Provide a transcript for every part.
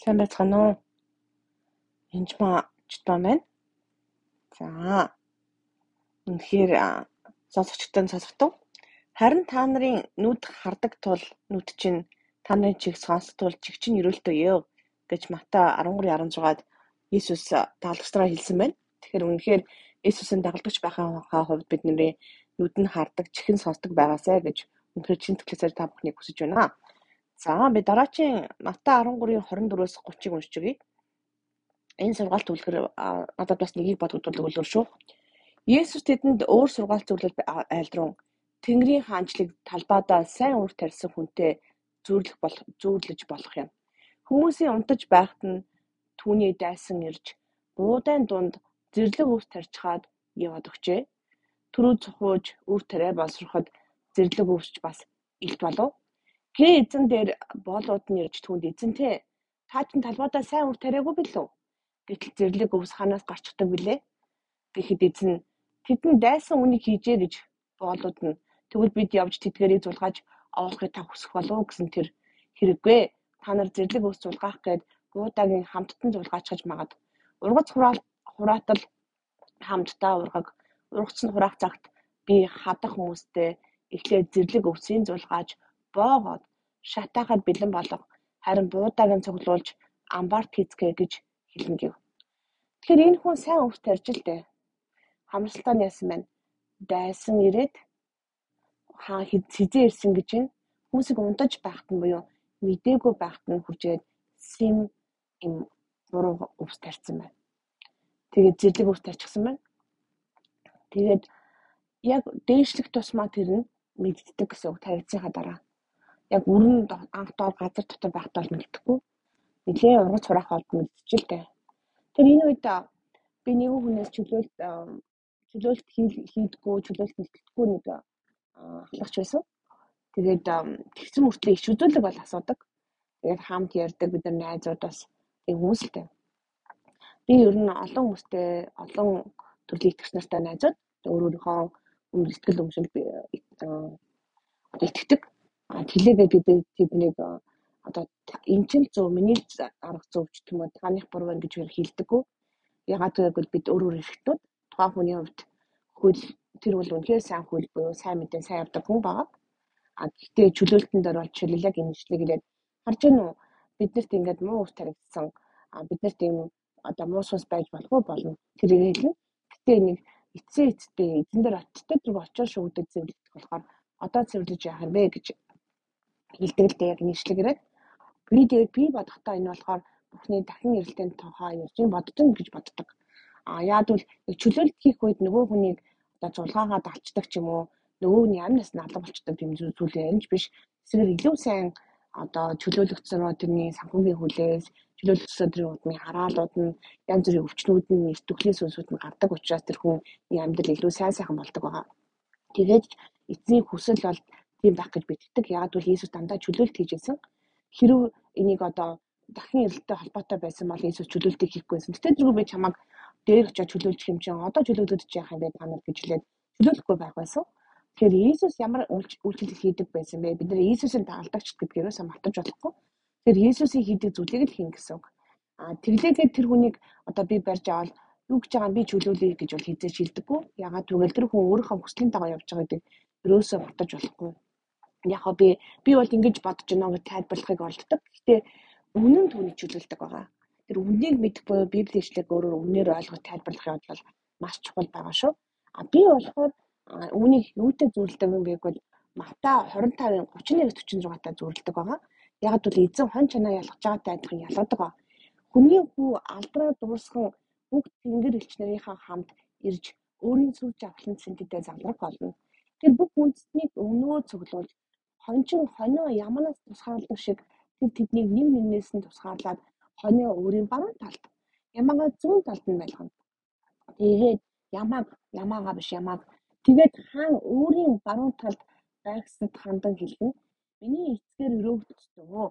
Сайн байцгаана уу? Энд маа чтаа байна. За. Үнэхээр сонсогчтой сонсогдов. Харин та нарын нүд хардаг тул нүд чинь та нарын чиг сонсох тул чиг чинь өрөөлтөө ёо гэж Матай 13:16-ад Иесус дагалдагчдаа хэлсэн байна. Тэгэхээр үнэхээр Иесусийн дагалдагч байхаа хувьд бидний нүд нь хардаг, чихэн сонсдог байгаасай гэж үнэхээр чин төгсөөр та бүхнийг хүсэж байна. За би дараачийн Матай 13-ийн 24-өөс 30-ыг уншиж өгье. Энэ сургаалт үлгэр надад бас нэгийг бодогдуулдаг үлгэр шүү. Есүс тэдэнд өөр сургаалт зөвлөл айлдрун Тэнгэрийн хаанчлыг талбайдаа сайн үр тарьсан хүнтэй зүүрлэх болох зүүрлэж болох юм. Хүмүүсийн унтаж байхад нь түүний дайсан ирж буудайн дунд зэрлэг үр тарьчаад яваад өгчээ. Төрөө цохууж үр тариа боловсроход зэрлэг өвсч бас илт болов. Гээ эзэн дээр боолууд нь ирж түүнд эзэнтэй та чинь талбайдаа сайн үр тариагүй билүү? Гэтэл зэрлэг өвс ханаас гарчдаг билээ. Гэхэд эзэн тэдэн дайсан үнийг хийжээ гэж боолууд нь тэгвэл бид явж тэдгэрийг зулгааж оолохыг та хүсэх болов гэсэн тэр хэрэггүй. Та нар зэрлэг өвс зулгаах гээд гуудагийн хамттан зулгаачгаж магад. Ургац хураатал хамтдаа ургаг ургац нь хураах цагт би хадах хүмүүстэй эхлээд зэрлэг өвсийн зулгааж боогоод шатаахад бэлэн болох харин буудааг нь цуглуулж амбарт хийцгээ гэж хэлнэ гэв. Тэгэхээр энэ хүн сайн өвс тарж л дээ. Хамралтаа яасан байна. Дайсан ирээд хаа хизээ ирсэн гэж энэ хүмүүсийг унтаж байхад нь буюу мдээгүй байхад нь хүрчээд сим им буруу өвс тарьсан байна. Тэгээд зэрлэг өвс тарьчихсан байна. Тэгээд яг дээшлэх тусмаа тэр нь мэддэг гэсэн үг тавигдсанхаа дараа яг өрн анх доор газар дотор байхдаа бол мэддэхгүй. Нилээ ургац хураах болд мэдчихэлтэй. Тэр энэ үед би нэг хүнээс чөлөөлт чөлөөлт хийдгүү, чөлөөлт мэддэггүй нэг ахлагч байсан. Тэгээд тэгсэн мөртлөө ич үзүүлэг бол асуудаг. Тэгээд хамт ярьдаг бид нар найзууд бас тийм хүмүүстэй. Би ер нь олон хүмүүстэй олон төрлийн итгэгч нартай найзууд өөр өөрийнхөө өмнө сэтгэл өмшил итгэдэг Тэлээдээ бид тэднийг одоо энэ чинь зөв миний арга зөв ч юм уу таных буруу байна гэж хэлдэггүй. Ягаад гэвэл бид өөр өөр эрхтүүд тухайн хүний хувьд хөл тэр бол үнэхээр сайн хөл буюу сайн мэдээ сайн явдаг хүн байгаа. А гэхдээ чөлөөлтөнд дээр бол чөлөө яг шлэг хэлээд харж гэнэ үү биднэрт ингээд муу ус таригдсан биднэрт ийм одоо муу сус байж болох уу болно тэрийг хэлнэ. Гэтэ нэг эцсийн эцтэй эзэн дээр отттой зүг очиж шүүгдэг зөвлөлт болохоор одоо зөвлөж яах юм бэ гэж хилдэг л дээ яг нийслэгээрээ. Би тэгээд би бодохдоо энэ болохоор бүхний дахин эрэлтийн тохоо ярьж боддон гэж боддог. А яад бол чөлөөлт хийх үед нөгөө хүнийг одоо зулгаагаа далчдаг ч юм уу нөгөө нь ямар нас надлаг болчдөг юм зүйл ярьж биш. Эсвэл илүү сайн одоо чөлөөлөгдсөн тэрний санхүүгийн хүлээс чөлөөлөгдсөн тэрийн удмын хараалууд нь янз бүрийн өвчнүүд нь эрт төхлийн сүнсүүд нь гардаг учраас тэр хүн амьдрал илүү сайн сайхан болдог байгаа. Тэгээд эцсийн хүсэл бол тийм байх гэж биддэг. Яг бол Иесус дандаа чөлөөлт хийж байсан. Хэрв энийг одоо дахин эрэлттэй холбоотой байсан бол Иесус чөлөөлтийг хийхгүйсэн. Гэтэл зүгөө би чамайг дээр очиж чөлөөлчих юм чинь одоо чөлөөлөгдөж яах юм бэ та нар гэж хэлээд чөлөөлөхгүй байх байсан. Тэгэхээр Иесус ямар үйлчлэл хийдэг байсан бэ? Бид нэр Иесусийн дагалдагч гэдгээрээс мартаж болохгүй. Тэгэхээр Иесусийн хийдэг зүйлийг л хийн гэсэн үг. А тэглээгээд тэр хүнийг одоо би барьж аваад юу гэж байгаа нь би чөлөөлөе гэж бол хизээж шилдэггүй. Ягаад гэвэл тэр хүн өөрийнхөө хүслийн дагуу явж байгаа гэдэг ерөөсөө мартаж болохгүй яг би би бол ингэж бодож байна гэж тайлбарлахыг олддог. Гэхдээ үнэн түүний чөлөөлдөг байгаа. Тэр үннийг мэдэх буюу библийн ишлэгийг өөрөөр үнээр ойлгож тайлбарлахын хувьд бол маш чухал байгаа шүү. А би болохоор үүнийг юутай зөвлөдөг юм бэ гэвэл Матай 25-ын 31-46 та зөвлөдөг байгаа. Яг бол эзэн хон чанаа ялгаж байгаатай адилхан ялгадаг ба. Хүний хүү алдраа дуусхан бүгд тэнгэр элч нарынхаа хамт ирж өөрийн сүлж авахын цэнтэдээ замрах болно. Тэр бүх үндэстнийг өнөө цуглуулж Хончин хонио яманаас тусгаарладаг шиг тэр тэднийг нэг нэгнээс нь тусгаарлаад хонио өөрийн баруун талд ямаага зүүн талд нь байлгана. Тэгээд ямааг ямаага биш ямааг тэгээд хаан өөрийн баруун талд байгсад хандан хэлгэн миний эцгээр өрөөгдчихөө.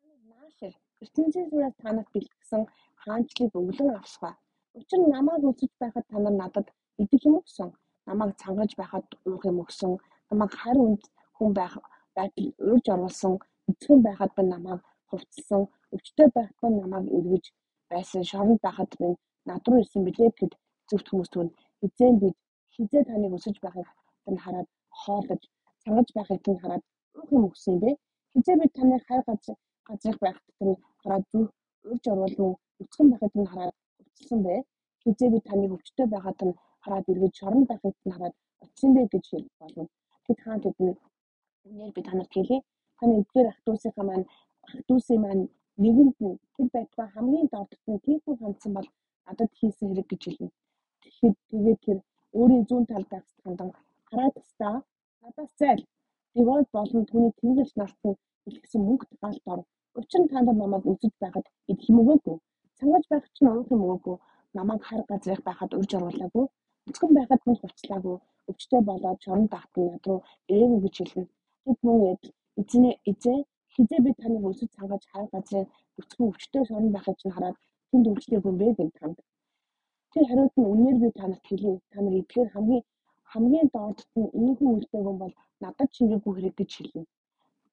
Таныг наашир ертөнцийн сүрээс танах бэлтгэсэн хаанчлыг өглөн авсгаа. Учир нь намайг үзэж байхад та нар надад идэх юм өгсөн. Намайг цангаж байхад уух юм өгсөн. Намайг харь үнд хүн байх байдал урьж оруулсан эцгэн байхад ба намайг хувцсан өвчтөй байх нь намайг эргэж байсан шоронд байхад минь над руу ирсэн билээ гэд зөвхт хүмүүс түн хизээ бид хизээ таныг өсөж байхыг тань хараад хоолож сангаж байхыг тань хараад уух юм өгсөн бэ? Хизээ бид таныг хайр газрыг байхад тань хараад зүрх урьж оруулан өцгөн байхыг тань хараад уцалсан бэ? Хизээ бид таныг өвчтөй байхад нь хараад эргэж шоронд байхыг тань хараад очсон бэ гэж болно. Тэд хаан тэдний үнээр би танарт хэлье. Таны эдгээр ах дүүсийнхаа маань ах дүүсийн маань нэгэнд нь тэр байтугай хамгийн дордт нь тийхүү хандсан бол надад хийсэн хэрэг гэж хэлнэ. Тэгэхэд тэгээд тэр өөрийн зүүн талд байх хандан хараад тастаа надаас зайл. Дивол болон түүний тэнгэлж нарт нь хэлсэн мөнгө галт ор. Учир нь танд намайг үзэж байхад эд хэмээгөөгүй. Цангаж байх чинь уух юм өөгүй. Намайг хар газрах байхад урьж оруулаагүй. Өцгөн байхад минь хуцлаагүй өвчтөй болоод шоронд багт над руу ирээгүй гэж хэлнэ. Тэд мөн эзэнэ эзээ хизээ би таныг өсөж цангаж хай газрын өцгөн өвчтөй шоронд байхыг чинь хараад тэнд өвчтэйгүй бэ гэж танд. Тэр хариуд нь үнээр би танарт хэлье. Та нар эдгээр хамгийн хамгийн доордт нь ийхүү үртэйгэн бол надад чигээгүй хэрэг гэж хэлнэ.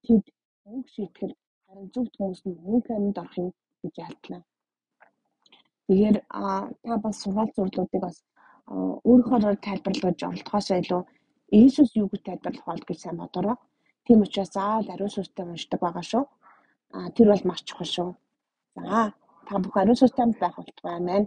Тэд мөнгө шийтгэл харин зөвхт хүмүүс нь мөнгө амьд орох юм гэж ялтлаа. Тэгэхээр та бас сургаал зурлуудыг бас өөрийнхөө тайлбарлаж олдохоосоо илүү Иесус юу гэж тайлбарлах бол гэж сайн бодороо. Тийм учраас заавал ариун сүнстэй уншдаг байгаа шүү. А тэр бол маш чухал шүү. За та бүхэн ариун сүнстэй байх болтугай амин.